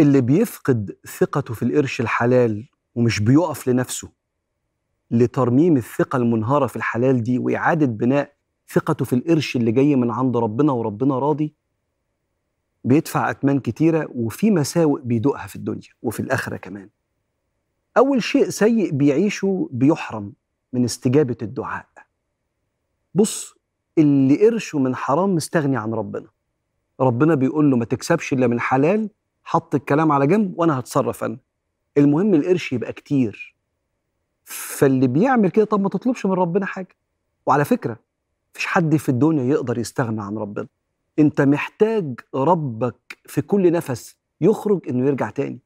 اللي بيفقد ثقته في القرش الحلال ومش بيقف لنفسه لترميم الثقة المنهارة في الحلال دي وإعادة بناء ثقته في القرش اللي جاي من عند ربنا وربنا راضي بيدفع أتمان كتيرة وفي مساوئ بيدوقها في الدنيا وفي الآخرة كمان. أول شيء سيء بيعيشه بيحرم من استجابة الدعاء. بص اللي قرشه من حرام مستغني عن ربنا. ربنا بيقول له ما تكسبش إلا من حلال حط الكلام على جنب وأنا هتصرف أنا. المهم القرش يبقى كتير. فاللي بيعمل كده طب ما تطلبش من ربنا حاجة. وعلى فكرة مفيش حد في الدنيا يقدر يستغنى عن ربنا. أنت محتاج ربك في كل نفس يخرج إنه يرجع تاني.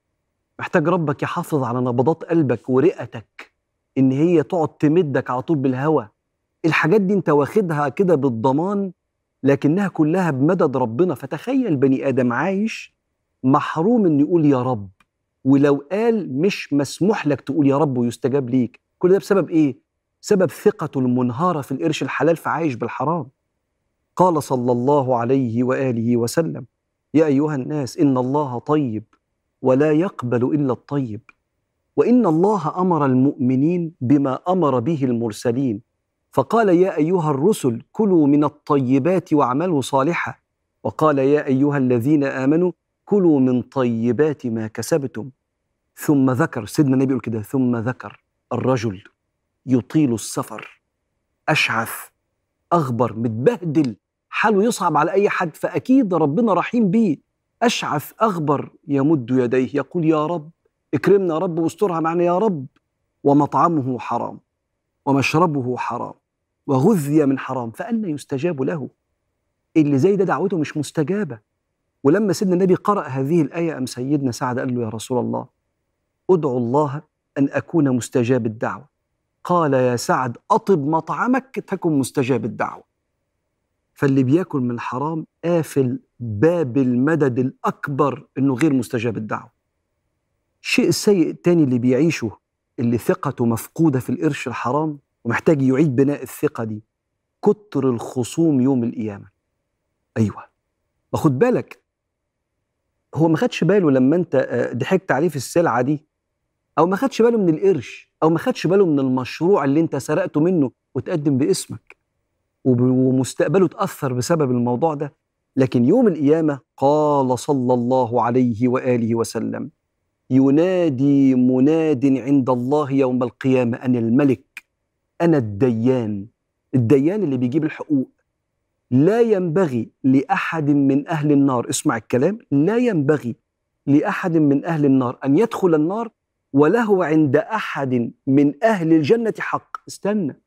محتاج ربك يحافظ على نبضات قلبك ورئتك إن هي تقعد تمدك على طول بالهوى الحاجات دي أنت واخدها كده بالضمان لكنها كلها بمدد ربنا. فتخيل بني آدم عايش محروم إنه يقول يا رب. ولو قال مش مسموح لك تقول يا رب ويستجاب ليك. كل ده بسبب إيه؟ سبب ثقته المنهارة في القرش الحلال فعايش بالحرام. قال صلى الله عليه وآله وسلم يا أيها الناس إن الله طيب ولا يقبل إلا الطيب. وإن الله أمر المؤمنين بما أمر به المرسلين. فقال يا أيها الرسل كلوا من الطيبات واعملوا صالحا. وقال يا أيها الذين آمنوا كلوا من طيبات ما كسبتم. ثم ذكر سيدنا النبي يقول كده ثم ذكر الرجل يطيل السفر أشعث أغبر متبهدل حاله يصعب على أي حد فأكيد ربنا رحيم بيه. أشعث أغبر يمد يديه يقول يا رب اكرمنا يا رب واسترها معنا يا رب ومطعمه حرام ومشربه حرام وغذي من حرام فأنا يستجاب له. اللي زي ده دعوته مش مستجابة. ولما سيدنا النبي قرأ هذه الآية أم سيدنا سعد قال له يا رسول الله أدعو الله أن أكون مستجاب الدعوة. قال يا سعد أطب مطعمك تكن مستجاب الدعوة. فاللي بياكل من حرام قافل باب المدد الأكبر إنه غير مستجاب الدعوة. الشيء السيء التاني اللي بيعيشه اللي ثقته مفقودة في القرش الحرام ومحتاج يعيد بناء الثقة دي كتر الخصوم يوم القيامة. أيوة. وخد بالك هو ما خدش باله لما انت آه، ضحكت عليه في السلعة دي؟ أو ما خدش باله من القرش؟ أو ما خدش باله من المشروع اللي انت سرقته منه وتقدم باسمك؟ ومستقبله اتأثر بسبب الموضوع ده؟ لكن يوم القيامة قال صلى الله عليه وآله وسلم ينادي مناد عند الله يوم القيامة أنا الملك أنا الديان. الديان اللي بيجيب الحقوق. لا ينبغي لأحد من أهل النار اسمع الكلام لا ينبغي لأحد من أهل النار أن يدخل النار وله عند أحد من أهل الجنة حق. استنى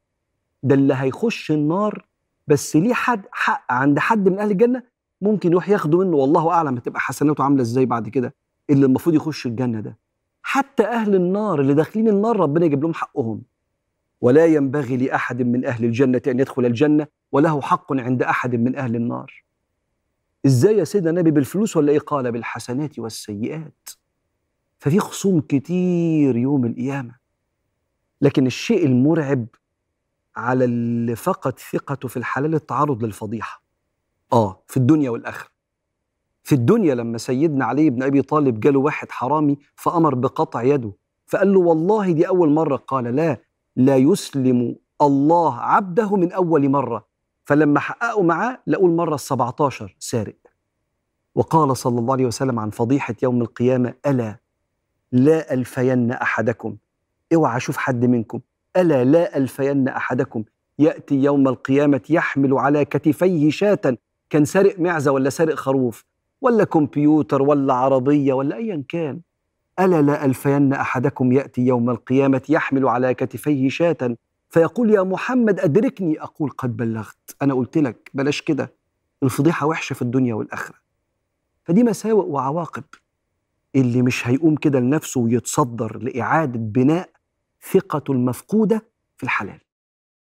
ده اللي هيخش النار بس ليه حد حق عند حد من أهل الجنة؟ ممكن يروح ياخده منه والله أعلم هتبقى حسناته عاملة إزاي بعد كده اللي المفروض يخش الجنة ده. حتى أهل النار اللي داخلين النار ربنا يجيب لهم حقهم. ولا ينبغي لأحد من أهل الجنة أن يدخل الجنة وله حق عند أحد من أهل النار. إزاي يا سيدنا النبي بالفلوس ولا إيه؟ قال بالحسنات والسيئات. ففي خصوم كتير يوم القيامة. لكن الشيء المرعب على اللي فقد ثقته في الحلال التعرض للفضيحة. آه في الدنيا والآخرة. في الدنيا لما سيدنا علي بن أبي طالب جاله واحد حرامي فأمر بقطع يده. فقال له والله دي أول مرة. قال لا لا يسلم الله عبده من أول مرة. فلما حققوا معاه لقوا المره ال 17 سارق. وقال صلى الله عليه وسلم عن فضيحة يوم القيامة ألا لا ألفين أحدكم. اوعى أشوف حد منكم. ألا لا ألفين أحدكم. يأتي يوم القيامة يحمل على كتفيه شاة. كان سارق معزة ولا سارق خروف؟ ولا كمبيوتر ولا عربية ولا ايا كان. ألا لا ألفين أحدكم. يأتي يوم القيامة يحمل على كتفيه شاة. فيقول يا محمد أدركني. أقول قد بلغت. أنا قلت لك بلاش كده. الفضيحة وحشة في الدنيا والآخرة. فدي مساوئ وعواقب. اللي مش هيقوم كده لنفسه ويتصدر لإعادة بناء ثقته المفقودة في الحلال.